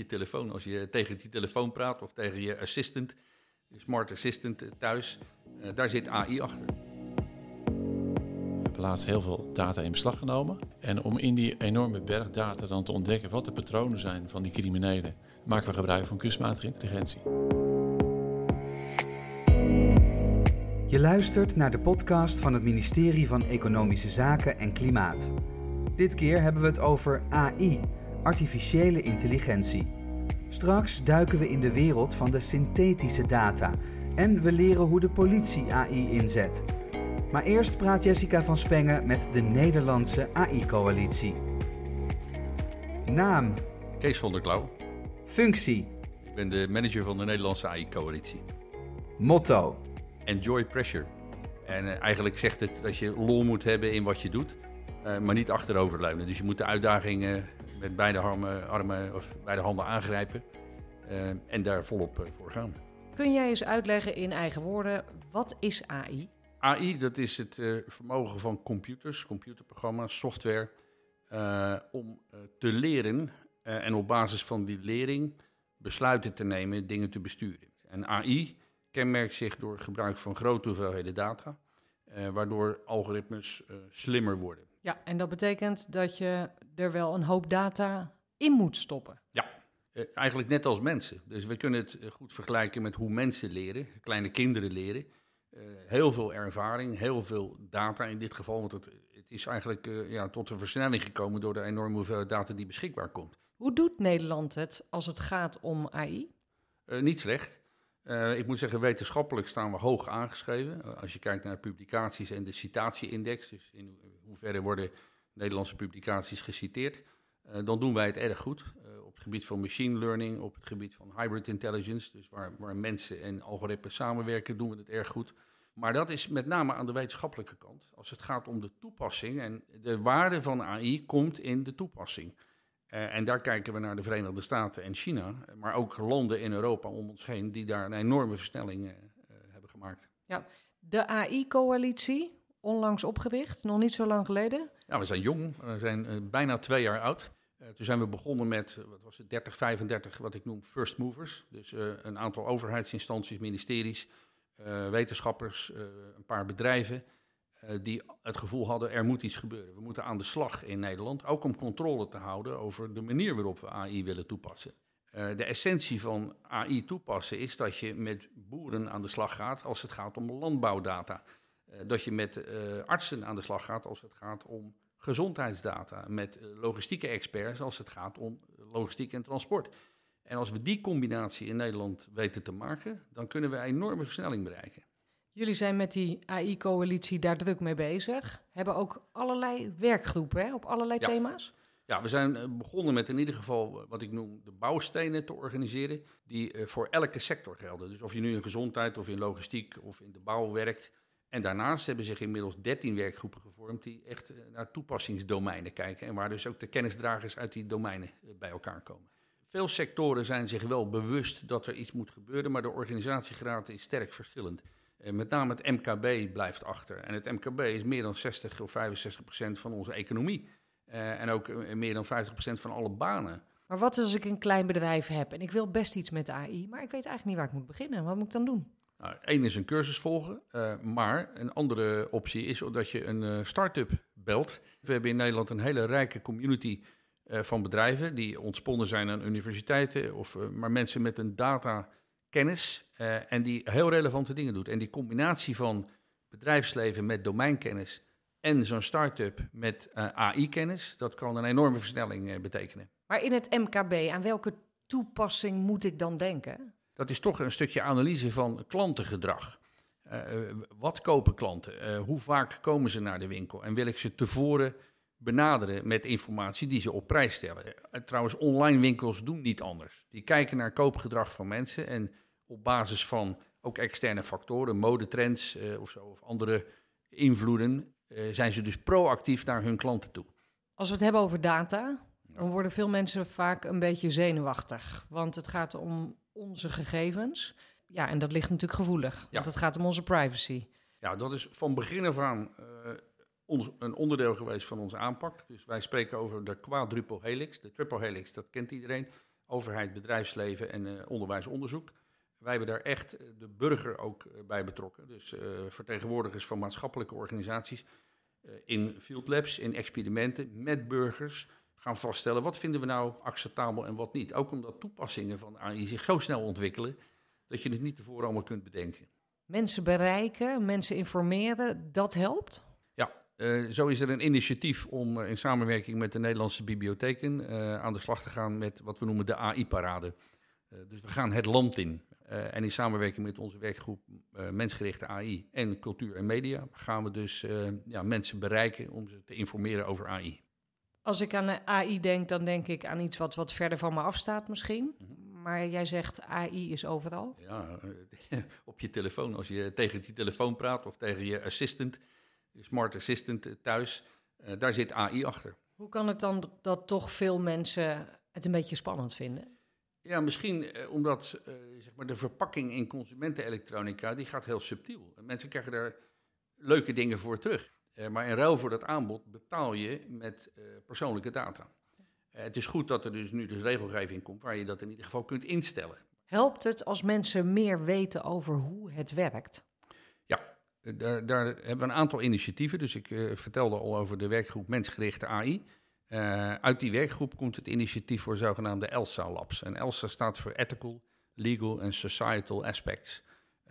je telefoon. Als je tegen die telefoon praat of tegen je assistant, je smart assistant thuis, daar zit AI achter. We hebben laatst heel veel data in beslag genomen. En om in die enorme berg data dan te ontdekken wat de patronen zijn van die criminelen, maken we gebruik van kunstmatige intelligentie. Je luistert naar de podcast van het ministerie van Economische Zaken en Klimaat. Dit keer hebben we het over AI, artificiële intelligentie. Straks duiken we in de wereld van de synthetische data en we leren hoe de politie AI inzet. Maar eerst praat Jessica van Spengen met de Nederlandse AI-coalitie. Naam. Kees van der Klauw. Functie. Ik ben de manager van de Nederlandse AI-coalitie. Motto. Enjoy pressure. En uh, eigenlijk zegt het dat je lol moet hebben in wat je doet, uh, maar niet achteroverleunen. Dus je moet de uitdagingen met beide, armen, armen of beide handen aangrijpen uh, en daar volop voor gaan. Kun jij eens uitleggen in eigen woorden, wat is AI? AI, dat is het vermogen van computers, computerprogramma's, software, om te leren en op basis van die lering besluiten te nemen, dingen te besturen. En AI kenmerkt zich door het gebruik van grote hoeveelheden data, waardoor algoritmes slimmer worden. Ja, en dat betekent dat je er wel een hoop data in moet stoppen. Ja, uh, eigenlijk net als mensen. Dus we kunnen het goed vergelijken met hoe mensen leren, kleine kinderen leren. heel veel ervaring, heel veel data in dit geval, want het, het is eigenlijk ja, tot een versnelling gekomen door de enorme hoeveelheid data die beschikbaar komt. Hoe doet Nederland het als het gaat om AI? niet slecht. Ik moet zeggen, wetenschappelijk staan we hoog aangeschreven. Als je kijkt naar publicaties en de citatieindex, dus in hoeverre worden Nederlandse publicaties geciteerd, uh, dan doen wij het erg goed. op het gebied van machine learning, op het gebied van hybrid intelligence, dus waar, waar mensen en algoritmes samenwerken, doen we het erg goed. Maar dat is met name aan de wetenschappelijke kant. Als het gaat om de toepassing en de waarde van AI komt in de toepassing. Uh, en daar kijken we naar de Verenigde Staten en China, maar ook landen in Europa om ons heen die daar een enorme versnelling hebben gemaakt. Ja, de AI-coalitie, onlangs opgericht, nog niet zo lang geleden. We zijn jong, we zijn uh, bijna twee jaar oud. toen zijn we begonnen met, wat was het, 30, 35, wat ik noem first movers. Dus een aantal overheidsinstanties, ministeries, wetenschappers, een paar bedrijven. Die het gevoel hadden, er moet iets gebeuren. We moeten aan de slag in Nederland, ook om controle te houden over de manier waarop we AI willen toepassen. De essentie van AI toepassen is dat je met boeren aan de slag gaat als het gaat om landbouwdata. Uh, dat je met artsen aan de slag gaat als het gaat om gezondheidsdata. Met logistieke experts als het gaat om logistiek en transport. En als we die combinatie in Nederland weten te maken, dan kunnen we een enorme versnelling bereiken. Jullie zijn met die AI-coalitie daar druk mee bezig. Hebben ook allerlei werkgroepen hè, op allerlei ja. thema's? Ja, we zijn begonnen met in ieder geval wat ik noem de bouwstenen te organiseren, die voor elke sector gelden. Dus of je nu in gezondheid of in logistiek of in de bouw werkt. En daarnaast hebben zich inmiddels 13 werkgroepen gevormd die echt uh, naar toepassingsdomeinen kijken en waar dus ook de kennisdragers uit die domeinen uh, bij elkaar komen. Veel sectoren zijn zich wel bewust dat er iets moet gebeuren, maar de organisatiegraad is sterk verschillend. Uh, met name het MKB blijft achter. En het MKB is meer dan 60 of 65 procent van onze economie. En ook meer dan 50 procent van alle banen. Maar wat als ik een klein bedrijf heb en ik wil best iets met AI, maar ik weet eigenlijk niet waar ik moet beginnen? Wat moet ik dan doen? Nou, Eén is een cursus volgen, maar een andere optie is dat je een start-up belt. We hebben in Nederland een hele rijke community van bedrijven die ontsponnen zijn aan universiteiten, of, maar mensen met een data kennis uh, en die heel relevante dingen doet. En die combinatie van bedrijfsleven met domeinkennis en zo'n start-up met AI-kennis, dat kan een enorme versnelling betekenen. Maar in het MKB, aan welke toepassing moet ik dan denken? Dat is toch een stukje analyse van klantengedrag. wat kopen klanten? hoe vaak komen ze naar de winkel? En wil ik ze tevoren benaderen met informatie die ze op prijs stellen. Trouwens, online winkels doen niet anders. Die kijken naar koopgedrag van mensen en op basis van ook externe factoren, modetrends of zo, of andere invloeden, zijn ze dus proactief naar hun klanten toe. Als we het hebben over data, dan worden veel mensen vaak een beetje zenuwachtig. Want het gaat om onze gegevens. Ja, en dat ligt natuurlijk gevoelig. Want het gaat om onze privacy. Ja, dat is van begin af aan uh, ons, een onderdeel geweest van onze aanpak. Dus wij spreken over de quadruple helix. De triple helix, dat kent iedereen. overheid, bedrijfsleven en onderwijs, onderzoek. Wij hebben daar echt de burger ook bij betrokken. Dus vertegenwoordigers van maatschappelijke organisaties in field labs, in experimenten met burgers gaan vaststellen wat vinden we nou acceptabel en wat niet. Ook omdat toepassingen van AI zich zo snel ontwikkelen dat je het niet tevoren allemaal kunt bedenken. Mensen bereiken, mensen informeren, dat helpt? Ja, uh, zo is er een initiatief om in samenwerking met de Nederlandse bibliotheken uh, aan de slag te gaan met wat we noemen de AI-parade. Dus we gaan het land in. en in samenwerking met onze werkgroep Mensgerichte AI en Cultuur en Media gaan we dus ja, mensen bereiken om ze te informeren over AI. Als ik aan AI denk, dan denk ik aan iets wat wat verder van me afstaat misschien. Mhm. Maar jij zegt AI is overal. Ja, op je telefoon. Als je tegen die telefoon praat of tegen je assistant, je smart assistant thuis, uh, daar zit AI achter. Hoe kan het dan dat toch veel mensen het een beetje spannend vinden? Ja, misschien eh, omdat zeg maar de verpakking in consumentenelektronica, die gaat heel subtiel. Mensen krijgen daar leuke dingen voor terug. Eh, maar in ruil voor dat aanbod betaal je met uh, persoonlijke data. Uh, het is goed dat er dus nu dus regelgeving komt waar je dat in ieder geval kunt instellen. Helpt het als mensen meer weten over hoe het werkt? Ja, daar, daar hebben we een aantal initiatieven. Dus ik vertelde al over de werkgroep Mensgerichte AI. uit die werkgroep komt het initiatief voor zogenaamde ELSA Labs. En ELSA staat voor Ethical, Legal en Societal Aspects.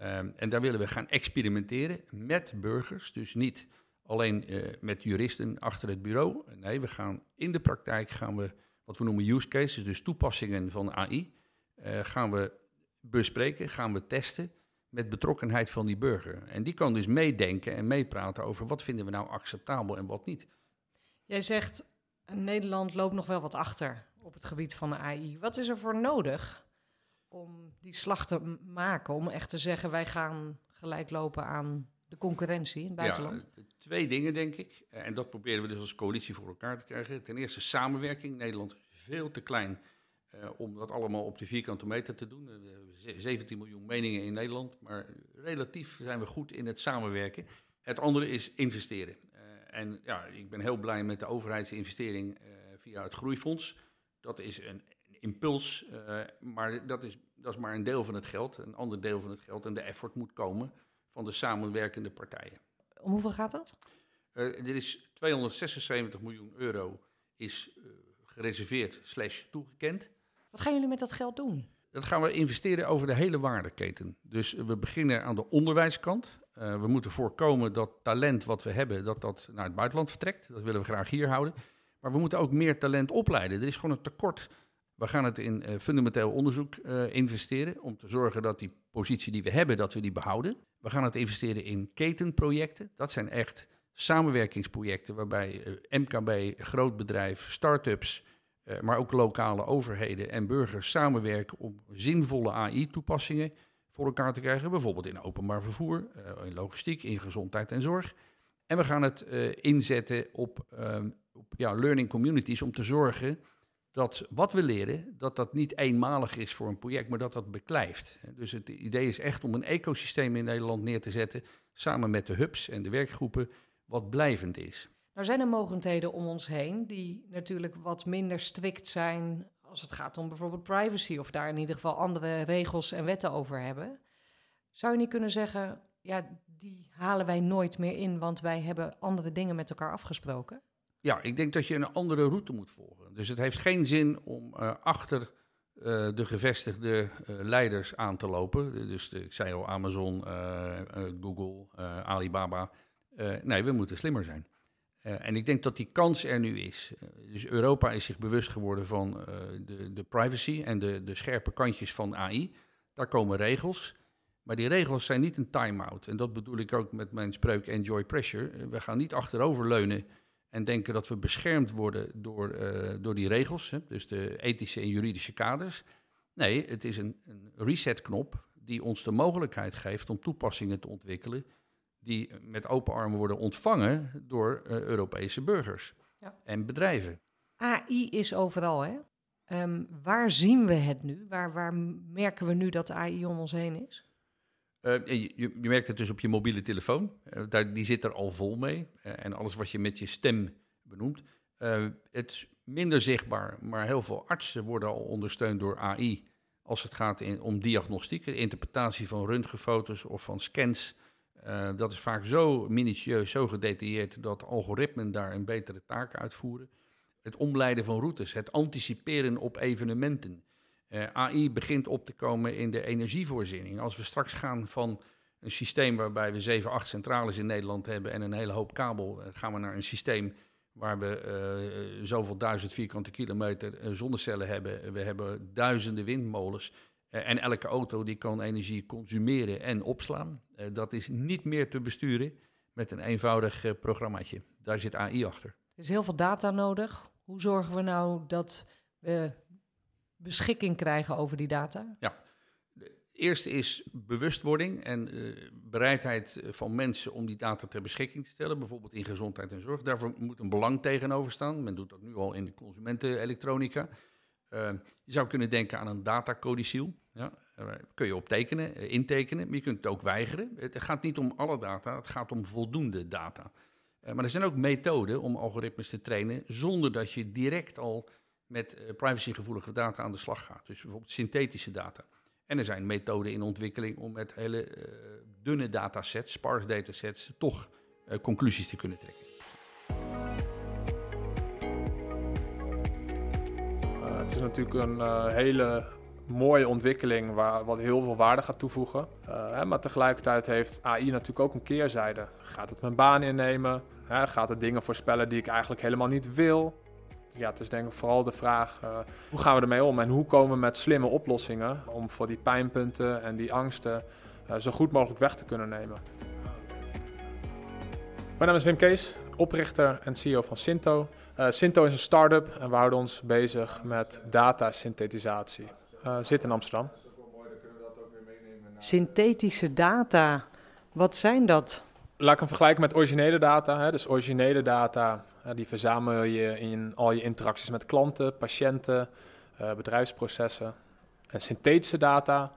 Um, en daar willen we gaan experimenteren met burgers. Dus niet alleen uh, met juristen achter het bureau. Nee, we gaan in de praktijk gaan we wat we noemen use cases, dus toepassingen van AI, eh, gaan we bespreken, gaan we testen met betrokkenheid van die burger. En die kan dus meedenken en meepraten over wat vinden we nou acceptabel en wat niet. Jij zegt, Nederland loopt nog wel wat achter op het gebied van de AI. Wat is er voor nodig om die slag te maken, om echt te zeggen wij gaan gelijk lopen aan de concurrentie in het buitenland? Ja, twee dingen, denk ik. Eh, en dat proberen we dus als coalitie voor elkaar te krijgen. Ten eerste samenwerking. Nederland is veel te klein uh, om dat allemaal op de vierkante meter te doen. We hebben 17 miljoen meningen in Nederland, maar relatief zijn we goed in het samenwerken. Het andere is investeren. Uh, en ja, ik ben heel blij met de overheidsinvestering uh, via het Groeifonds. Dat is een impuls, maar dat is, dat is maar een deel van het geld. Een ander deel van het geld en de effort moet komen van de samenwerkende partijen. Om hoeveel gaat dat? Uh, er is 276 miljoen euro is uh, gereserveerd slash toegekend. Wat gaan jullie met dat geld doen? Dat gaan we investeren over de hele waardeketen. Dus we beginnen aan de onderwijskant. Uh, we moeten voorkomen dat talent wat we hebben, dat dat naar het buitenland vertrekt. Dat willen we graag hier houden. Maar we moeten ook meer talent opleiden. Er is gewoon een tekort we gaan het in uh, fundamenteel onderzoek uh, investeren om te zorgen dat die positie die we hebben, dat we die behouden. We gaan het investeren in ketenprojecten. Dat zijn echt samenwerkingsprojecten waarbij uh, MKB, grootbedrijf, start-ups, maar ook lokale overheden en burgers samenwerken om zinvolle AI-toepassingen voor elkaar te krijgen. Bijvoorbeeld in openbaar vervoer, in logistiek, in gezondheid en zorg. En we gaan het inzetten op, op ja, learning communities om te zorgen dat wat we leren, dat dat niet eenmalig is voor een project, maar dat dat beklijft. Dus het idee is echt om een ecosysteem in Nederland neer te zetten, samen met de hubs en de werkgroepen, wat blijvend is. Er zijn er mogendheden om ons heen die natuurlijk wat minder strikt zijn als het gaat om bijvoorbeeld privacy of daar in ieder geval andere regels en wetten over hebben. Zou je niet kunnen zeggen, ja, die halen wij nooit meer in, want wij hebben andere dingen met elkaar afgesproken? Ja, ik denk dat je een andere route moet volgen. Dus het heeft geen zin om uh, achter uh, de gevestigde uh, leiders aan te lopen. Dus ik zei al Amazon, Google, Alibaba. nee, we moeten slimmer zijn. en ik denk dat die kans er nu is. dus Europa is zich bewust geworden van de, de, privacy en de, de scherpe kantjes van AI. Daar komen regels. Maar die regels zijn niet een time-out. En dat bedoel ik ook met mijn spreuk Enjoy Pressure. We gaan niet achteroverleunen en denken dat we beschermd worden door, uh, door die regels, hè, dus de ethische en juridische kaders. Nee, het is een, een resetknop die ons de mogelijkheid geeft om toepassingen te ontwikkelen die met open armen worden ontvangen door uh, Europese burgers ja. en bedrijven. AI is overal, hè? Um, waar zien we het nu? Waar, waar merken we nu dat AI om ons heen is? Uh, je, je, merkt het dus op je mobiele telefoon. Uh, daar, die zit er al vol mee. Uh, en alles wat je met je stem benoemt. het minder zichtbaar, maar heel veel artsen worden al ondersteund door AI als het gaat in, om diagnostiek, interpretatie van röntgenfoto's of van scans. Dat is vaak zo minutieus, zo gedetailleerd dat algoritmen daar een betere taak uitvoeren. Het omleiden van routes, het anticiperen op evenementen. Uh, AI begint op te komen in de energievoorziening. Als we straks gaan van een systeem waarbij we 7, 8 centrales in Nederland hebben en een hele hoop kabel, gaan we naar een systeem waar we uh, zoveel duizend vierkante kilometer zonnecellen hebben. We hebben duizenden windmolens. En elke auto die kan energie consumeren en opslaan. dat is niet meer te besturen met een eenvoudig programmaatje. Daar zit AI achter. Er is heel veel data nodig. Hoe zorgen we nou dat we beschikking krijgen over die data? Ja, eerste is bewustwording en uh, bereidheid van mensen om die data ter beschikking te stellen, bijvoorbeeld in gezondheid en zorg. Daarvoor moet een belang tegenover staan. Men doet dat nu al in de consumentenelektronica. Uh, je zou kunnen denken aan een datacodiciel. Ja, kun je op tekenen, intekenen, maar je kunt het ook weigeren. Het gaat niet om alle data, het gaat om voldoende data. maar er zijn ook methoden om algoritmes te trainen zonder dat je direct al met privacygevoelige data aan de slag gaat. Dus bijvoorbeeld synthetische data. En er zijn methoden in ontwikkeling om met hele uh, dunne datasets, sparse datasets, toch uh, conclusies te kunnen trekken. Het is natuurlijk een hele mooie ontwikkeling waar, wat heel veel waarde gaat toevoegen. Hè, maar tegelijkertijd heeft AI natuurlijk ook een keerzijde. Gaat het mijn baan innemen? Hè, gaat het dingen voorspellen die ik eigenlijk helemaal niet wil? Ja, het is denk ik vooral de vraag uh, hoe gaan we ermee om en hoe komen we met slimme oplossingen om voor die pijnpunten en die angsten uh, zo goed mogelijk weg te kunnen nemen. Mijn naam is Wim Kees, oprichter en CEO van Sinto. Uh, Sinto is een start-up en we houden ons bezig met datasynthetisatie. zit in Amsterdam. Synthetische data, wat zijn dat? Laat ik hem vergelijken met originele data. Hè. Dus originele data die verzamel je in al je interacties met klanten, patiënten, uh, bedrijfsprocessen. En synthetische data,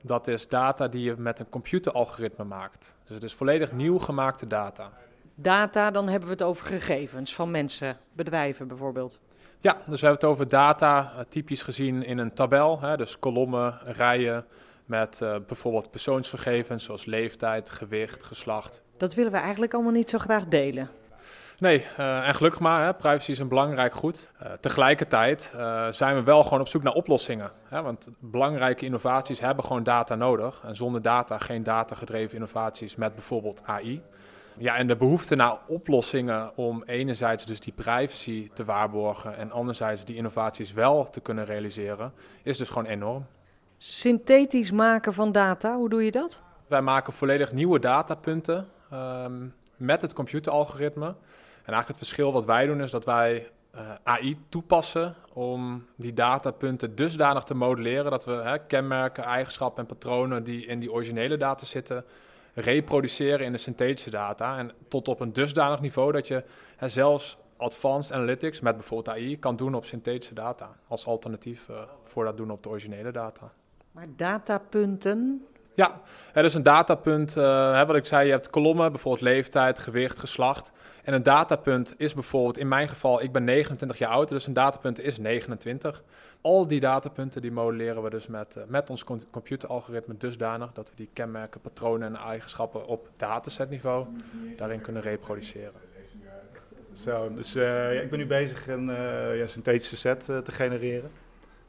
dat is data die je met een computeralgoritme maakt. Dus het is volledig nieuw gemaakte data. Data, dan hebben we het over gegevens van mensen, bedrijven bijvoorbeeld. Ja, dus we hebben het over data, uh, typisch gezien in een tabel. Hè, dus kolommen, rijen met uh, bijvoorbeeld persoonsgegevens zoals leeftijd, gewicht, geslacht. Dat willen we eigenlijk allemaal niet zo graag delen. Nee, uh, en gelukkig maar, hè, privacy is een belangrijk goed. Uh, tegelijkertijd uh, zijn we wel gewoon op zoek naar oplossingen. Hè, want belangrijke innovaties hebben gewoon data nodig. En zonder data geen datagedreven innovaties met bijvoorbeeld AI. Ja, en de behoefte naar oplossingen om enerzijds dus die privacy te waarborgen en anderzijds die innovaties wel te kunnen realiseren, is dus gewoon enorm. Synthetisch maken van data, hoe doe je dat? Wij maken volledig nieuwe datapunten um, met het computeralgoritme. En eigenlijk het verschil wat wij doen is dat wij eh, AI toepassen om die datapunten dusdanig te modelleren dat we hè, kenmerken, eigenschappen en patronen die in die originele data zitten, reproduceren in de synthetische data. En tot op een dusdanig niveau dat je hè, zelfs advanced analytics met bijvoorbeeld AI kan doen op synthetische data. Als alternatief uh, voor dat doen op de originele data. Maar datapunten, ja, is een datapunt, hè, wat ik zei, je hebt kolommen, bijvoorbeeld leeftijd, gewicht, geslacht. En een datapunt is bijvoorbeeld, in mijn geval, ik ben 29 jaar oud, dus een datapunt is 29. Al die datapunten die modelleren we dus met, uh, met ons computeralgoritme dusdanig dat we die kenmerken, patronen en eigenschappen op datasetniveau daarin kunnen reproduceren. Zo, dus uh, ik ben nu bezig een ja, synthetische set te genereren.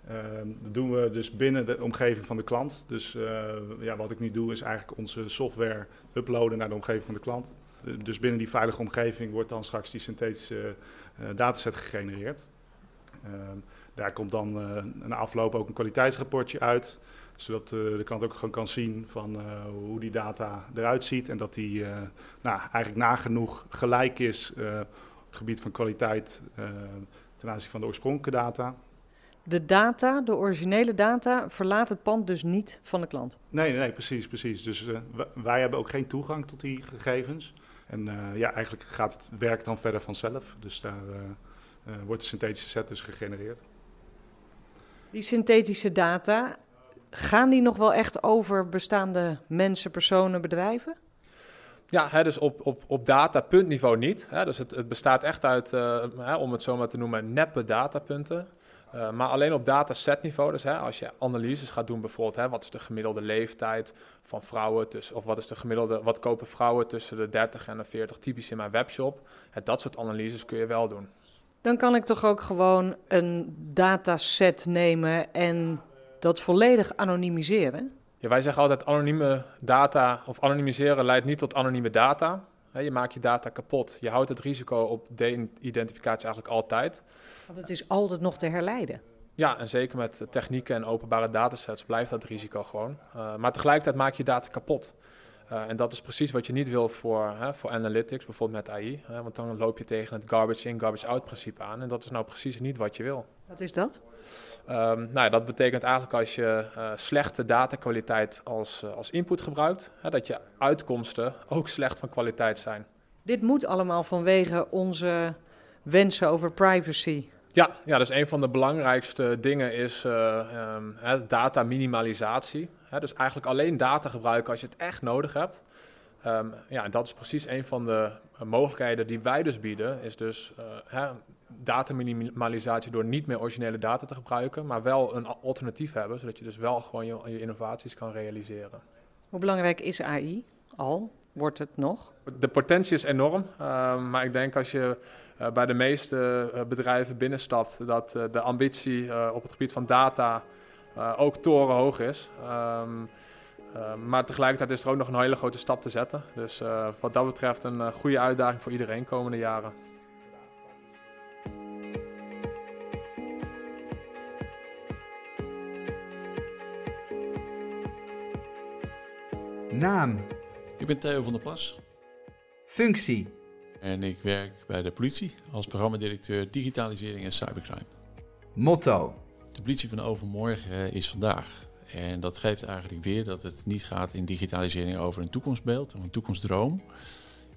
Uh, dat doen we dus binnen de omgeving van de klant. Dus uh, ja, wat ik nu doe is eigenlijk onze software uploaden naar de omgeving van de klant. dus binnen die veilige omgeving wordt dan straks die synthetische uh, dataset gegenereerd. Ehm, daar komt dan een afloop ook een kwaliteitsrapportje uit. Zodat de klant ook gewoon kan zien van hoe die data eruit ziet. En dat die nou, eigenlijk nagenoeg gelijk is op het gebied van kwaliteit ten aanzien van de oorspronkelijke data. De data, de originele data, verlaat het pand dus niet van de klant. Nee, nee, precies, precies. Dus uh, wij hebben ook geen toegang tot die gegevens. En uh, ja, eigenlijk gaat het werk dan verder vanzelf. Dus daar uh, wordt de synthetische set dus gegenereerd. Die synthetische data, gaan die nog wel echt over bestaande mensen, personen, bedrijven? Ja, hè, dus op, op, op datapuntniveau niet. Hè, dus het, het bestaat echt uit, uh, hè, om het zo maar te noemen, neppe datapunten. Uh, maar alleen op datasetniveau, dus hè, als je analyses gaat doen bijvoorbeeld, hè, wat is de gemiddelde leeftijd van vrouwen, tussen, of wat is de gemiddelde, wat kopen vrouwen tussen de 30 en de 40, typisch in mijn webshop. Hè, dat soort analyses kun je wel doen. Dan kan ik toch ook gewoon een dataset nemen en dat volledig anonimiseren? Ja, wij zeggen altijd anonieme data of anonimiseren leidt niet tot anonieme data. Je maakt je data kapot. Je houdt het risico op de-identificatie eigenlijk altijd. Want het is altijd nog te herleiden. Ja, en zeker met technieken en openbare datasets blijft dat risico gewoon. Uh, maar tegelijkertijd maak je data kapot. Uh, en dat is precies wat je niet wil voor, hè, voor analytics, bijvoorbeeld met AI. Hè, want dan loop je tegen het garbage in, garbage out principe aan. En dat is nou precies niet wat je wil. Wat is dat? Um, nou ja, dat betekent eigenlijk als je uh, slechte datakwaliteit als, uh, als input gebruikt, hè, dat je uitkomsten ook slecht van kwaliteit zijn. Dit moet allemaal vanwege onze wensen over privacy. Ja, ja, dus een van de belangrijkste dingen is uh, um, data minimalisatie. Hè, dus eigenlijk alleen data gebruiken als je het echt nodig hebt. Um, ja, en dat is precies een van de mogelijkheden die wij dus bieden. Is dus uh, dataminimalisatie door niet meer originele data te gebruiken, maar wel een alternatief hebben, zodat je dus wel gewoon je, je innovaties kan realiseren. Hoe belangrijk is AI al? Wordt het nog? De potentie is enorm, uh, maar ik denk als je uh, bij de meeste bedrijven binnenstapt, dat de ambitie op het gebied van data ook torenhoog is. Um, maar tegelijkertijd is er ook nog een hele grote stap te zetten. Dus wat dat betreft een goede uitdaging voor iedereen komende jaren. Naam. Ik ben Theo van der Plas. Functie. En ik werk bij de politie als programmadirecteur digitalisering en cybercrime. Motto. De politie van overmorgen is vandaag. En dat geeft eigenlijk weer dat het niet gaat in digitalisering over een toekomstbeeld, of een toekomstdroom.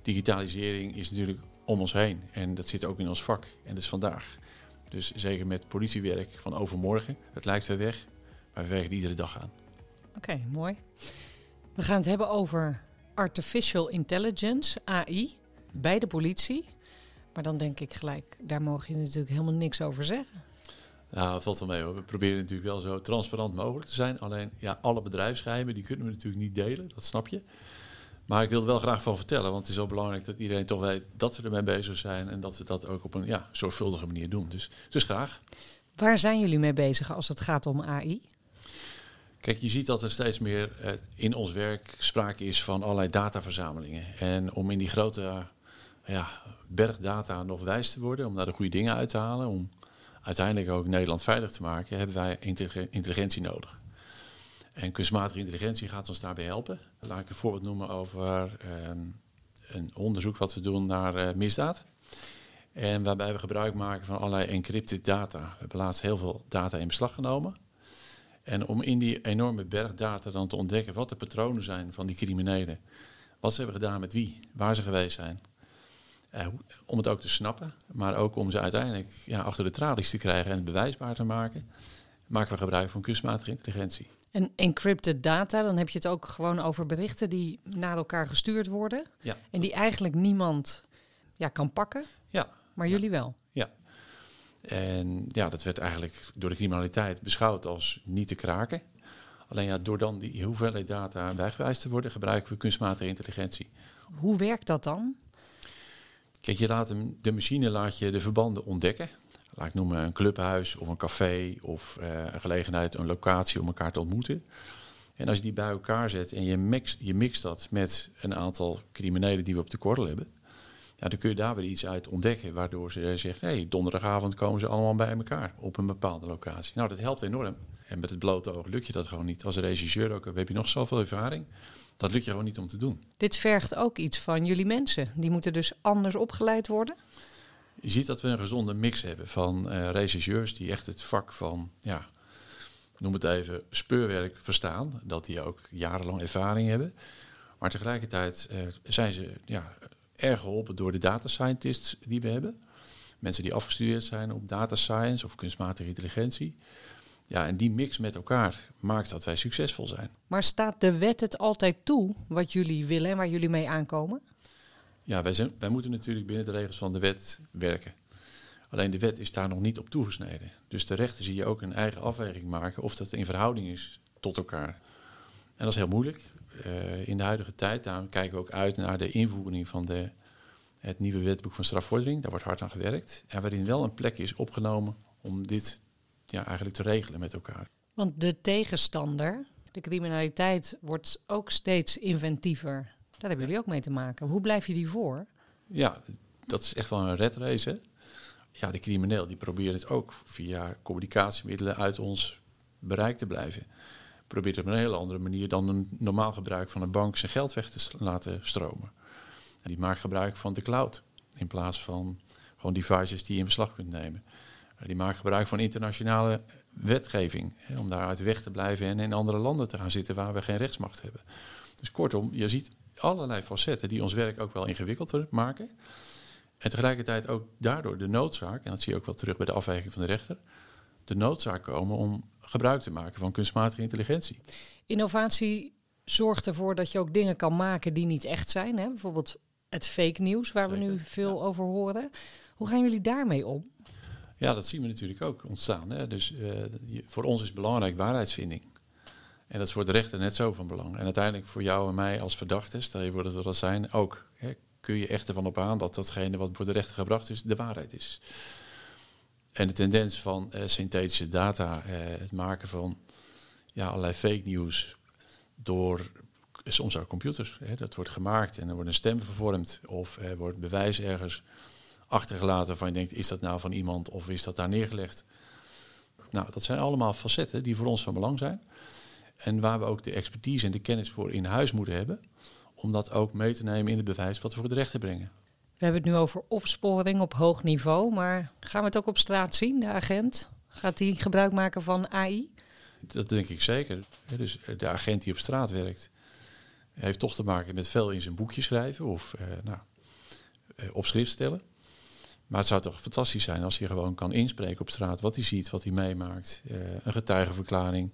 Digitalisering is natuurlijk om ons heen en dat zit ook in ons vak en dat is vandaag. Dus zeker met politiewerk van overmorgen, het lijkt ver weg, maar we werken iedere dag aan. Oké, okay, mooi. We gaan het hebben over artificial intelligence, AI, bij de politie. Maar dan denk ik gelijk, daar mogen je natuurlijk helemaal niks over zeggen. Ja, dat valt wel mee hoor. We proberen natuurlijk wel zo transparant mogelijk te zijn. Alleen, ja, alle bedrijfsgeheimen die kunnen we natuurlijk niet delen, dat snap je. Maar ik wil er wel graag van vertellen, want het is wel belangrijk dat iedereen toch weet dat we ermee bezig zijn en dat we dat ook op een ja, zorgvuldige manier doen. Dus, dus graag. Waar zijn jullie mee bezig als het gaat om AI? Kijk, je ziet dat er steeds meer uh, in ons werk sprake is van allerlei dataverzamelingen. En om in die grote ja, berg data nog wijs te worden, om daar de goede dingen uit te halen, om uiteindelijk ook Nederland veilig te maken, hebben wij intelligentie nodig. En kunstmatige intelligentie gaat ons daarbij helpen. Laat ik een voorbeeld noemen over uh, een onderzoek wat we doen naar misdaad. En waarbij we gebruik maken van allerlei encrypted data. We hebben laatst heel veel data in beslag genomen. En om in die enorme berg data dan te ontdekken wat de patronen zijn van die criminelen. Wat ze hebben gedaan met wie, waar ze geweest zijn. Uh, om het ook te snappen, maar ook om ze uiteindelijk ja, achter de tralies te krijgen en het bewijsbaar te maken, maken we gebruik van kunstmatige intelligentie. En encrypted data, dan heb je het ook gewoon over berichten die naar elkaar gestuurd worden. Ja. En die eigenlijk niemand ja, kan pakken. Ja. Maar jullie wel. Ja. En ja, dat werd eigenlijk door de criminaliteit beschouwd als niet te kraken. Alleen ja, door dan die hoeveelheid data wegwijs te worden, gebruiken we kunstmatige intelligentie. Hoe werkt dat dan? Kijk, je laat hem, de machine laat je de verbanden ontdekken. Laat ik noemen een clubhuis of een café of uh, een gelegenheid, een locatie om elkaar te ontmoeten. En als je die bij elkaar zet en je mixt, je mixt dat met een aantal criminelen die we op de korrel hebben, ja, dan kun je daar weer iets uit ontdekken, waardoor ze zegt, hé, hey, donderdagavond komen ze allemaal bij elkaar op een bepaalde locatie. Nou, dat helpt enorm. En met het blote oog lukt je dat gewoon niet. Als regisseur ook, heb je nog zoveel ervaring. Dat lukt je gewoon niet om te doen. Dit vergt ook iets van jullie mensen. Die moeten dus anders opgeleid worden? Je ziet dat we een gezonde mix hebben van uh, regisseurs die echt het vak van, ja, noem het even, speurwerk verstaan. Dat die ook jarenlang ervaring hebben. Maar tegelijkertijd uh, zijn ze ja, erg geholpen door de data scientists die we hebben. Mensen die afgestudeerd zijn op data science of kunstmatige intelligentie. Ja, en die mix met elkaar maakt dat wij succesvol zijn. Maar staat de wet het altijd toe wat jullie willen en waar jullie mee aankomen? Ja, wij, zijn, wij moeten natuurlijk binnen de regels van de wet werken. Alleen de wet is daar nog niet op toegesneden. Dus de rechter zie je ook een eigen afweging maken of dat in verhouding is tot elkaar. En dat is heel moeilijk. Uh, in de huidige tijd, daarom kijken we ook uit naar de invoering van de, het nieuwe wetboek van strafvordering. Daar wordt hard aan gewerkt. En waarin wel een plek is opgenomen om dit ja, eigenlijk te regelen met elkaar. Want de tegenstander, de criminaliteit, wordt ook steeds inventiever. Daar hebben jullie ook mee te maken. Hoe blijf je die voor? Ja, dat is echt wel een red race. Ja, de crimineel die probeert het ook via communicatiemiddelen uit ons bereik te blijven. Probeert op een hele andere manier dan een normaal gebruik van een bank zijn geld weg te laten stromen. En die maakt gebruik van de cloud in plaats van gewoon devices die je in beslag kunt nemen. Die maakt gebruik van internationale wetgeving hè, om daaruit weg te blijven en in andere landen te gaan zitten waar we geen rechtsmacht hebben. Dus kortom, je ziet allerlei facetten die ons werk ook wel ingewikkelder maken. En tegelijkertijd ook daardoor de noodzaak, en dat zie je ook wel terug bij de afweging van de rechter, de noodzaak komen om gebruik te maken van kunstmatige intelligentie. Innovatie zorgt ervoor dat je ook dingen kan maken die niet echt zijn. Hè? Bijvoorbeeld het fake nieuws, waar we nu veel over horen. Hoe gaan jullie daarmee om? Ja, dat zien we natuurlijk ook ontstaan. Hè? Dus uh, voor ons is belangrijk waarheidsvinding. En dat is voor de rechter net zo van belang. En uiteindelijk voor jou en mij als verdachten, stel je voor dat we dat zijn, ook. Hè, kun je echt ervan op aan dat datgene wat voor de rechter gebracht is, de waarheid is. En de tendens van uh, synthetische data, uh, het maken van ja, allerlei fake news door soms ook computers. Hè, dat wordt gemaakt en er wordt een stem vervormd of er wordt bewijs ergens achtergelaten van je denkt, is dat nou van iemand of is dat daar neergelegd? Nou, dat zijn allemaal facetten die voor ons van belang zijn. En waar we ook de expertise en de kennis voor in huis moeten hebben. Om dat ook mee te nemen in het bewijs wat we voor de rechter brengen. We hebben het nu over opsporing op hoog niveau. Maar gaan we het ook op straat zien, de agent? Gaat hij gebruik maken van AI? Dat denk ik zeker. Dus de agent die op straat werkt, heeft toch te maken met veel in zijn boekje schrijven of eh, nou, eh, op schrift stellen. Maar het zou toch fantastisch zijn als hij gewoon kan inspreken op straat wat hij ziet, wat hij meemaakt. Uh, een getuigenverklaring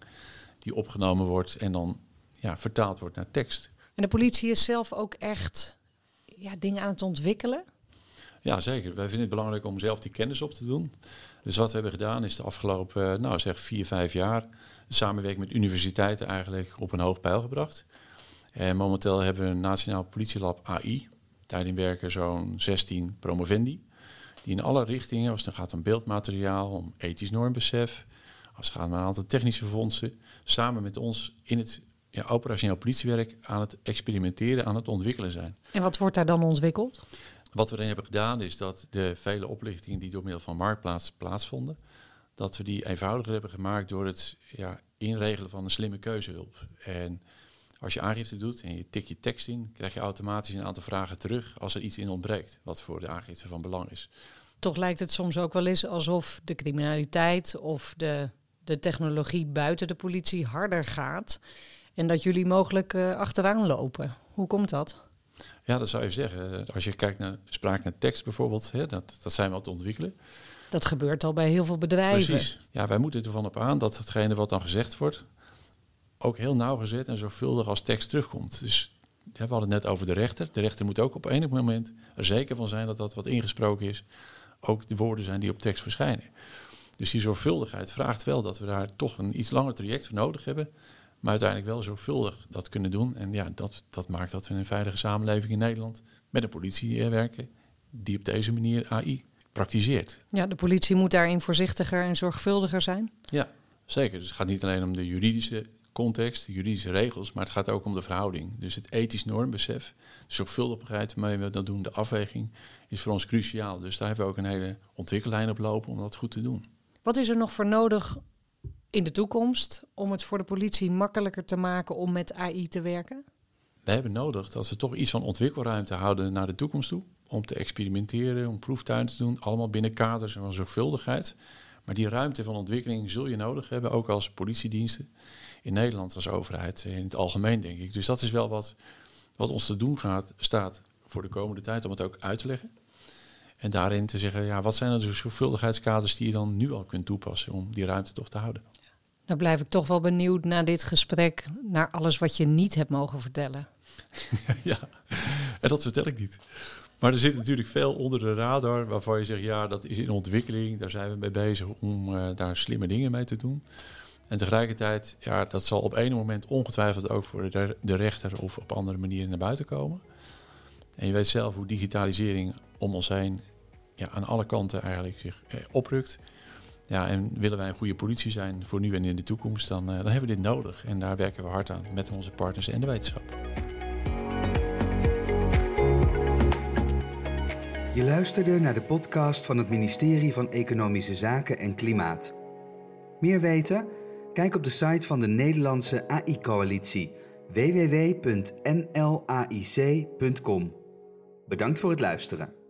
die opgenomen wordt en dan ja, vertaald wordt naar tekst. En de politie is zelf ook echt ja, dingen aan het ontwikkelen? Ja, zeker. Wij vinden het belangrijk om zelf die kennis op te doen. Dus wat we hebben gedaan is de afgelopen, nou zeg vier, vijf jaar, samenwerking met universiteiten eigenlijk op een hoog pijl gebracht. En momenteel hebben we een Nationaal Politielab AI. Daarin werken zo'n 16 promovendi. Die in alle richtingen, als het gaat om beeldmateriaal, om ethisch normbesef, als het gaat om een aantal technische fondsen, samen met ons in het ja, operationeel politiewerk aan het experimenteren, aan het ontwikkelen zijn. En wat wordt daar dan ontwikkeld? Wat we dan hebben gedaan is dat de vele oplichtingen die door middel van Marktplaats plaatsvonden, dat we die eenvoudiger hebben gemaakt door het ja, inregelen van een slimme keuzehulp. En als je aangifte doet en je tik je tekst in, krijg je automatisch een aantal vragen terug als er iets in ontbreekt, wat voor de aangifte van belang is. Toch lijkt het soms ook wel eens alsof de criminaliteit of de, de technologie buiten de politie harder gaat en dat jullie mogelijk uh, achteraan lopen. Hoe komt dat? Ja, dat zou je zeggen. Als je kijkt naar spraak naar tekst bijvoorbeeld, hè, dat, dat zijn we aan het ontwikkelen. Dat gebeurt al bij heel veel bedrijven. Precies. Ja, wij moeten ervan op aan dat hetgene wat dan gezegd wordt, ook heel nauwgezet en zorgvuldig als tekst terugkomt. Dus we hadden het net over de rechter. De rechter moet ook op enig moment er zeker van zijn dat dat wat ingesproken is, ook de woorden zijn die op tekst verschijnen. Dus die zorgvuldigheid vraagt wel dat we daar toch een iets langer traject voor nodig hebben. Maar uiteindelijk wel zorgvuldig dat kunnen doen. En ja, dat, dat maakt dat we in een veilige samenleving in Nederland met een politie werken die op deze manier AI praktiseert. Ja, de politie moet daarin voorzichtiger en zorgvuldiger zijn. Ja, zeker. Dus het gaat niet alleen om de juridische context, juridische regels, maar het gaat ook om de verhouding. Dus het ethisch normbesef, de zorgvuldigheid waarmee we dat doen, de afweging, is voor ons cruciaal. Dus daar hebben we ook een hele ontwikkellijn op lopen om dat goed te doen. Wat is er nog voor nodig in de toekomst om het voor de politie makkelijker te maken om met AI te werken? We hebben nodig dat we toch iets van ontwikkelruimte houden naar de toekomst toe. Om te experimenteren, om proeftuin te doen, allemaal binnen kaders van zorgvuldigheid. Maar die ruimte van ontwikkeling zul je nodig hebben, ook als politiediensten in Nederland als overheid, in het algemeen denk ik. Dus dat is wel wat, wat ons te doen gaat, staat voor de komende tijd om het ook uit te leggen. En daarin te zeggen, ja, wat zijn dan de zorgvuldigheidskaders die je dan nu al kunt toepassen om die ruimte toch te houden? Dan blijf ik toch wel benieuwd naar dit gesprek, naar alles wat je niet hebt mogen vertellen. ja, En dat vertel ik niet. Maar er zit natuurlijk veel onder de radar waarvan je zegt, ja, dat is in ontwikkeling. Daar zijn we mee bezig om uh, daar slimme dingen mee te doen. En tegelijkertijd, ja, dat zal op een moment ongetwijfeld ook voor de, de rechter of op andere manieren naar buiten komen. En je weet zelf hoe digitalisering om ons heen ja, aan alle kanten eigenlijk zich eh, oprukt. Ja, en willen wij een goede politie zijn voor nu en in de toekomst, dan, uh, dan hebben we dit nodig. En daar werken we hard aan met onze partners en de wetenschap. Je luisterde naar de podcast van het ministerie van Economische Zaken en Klimaat. Meer weten? Kijk op de site van de Nederlandse AI-coalitie www.nlaic.com. Bedankt voor het luisteren.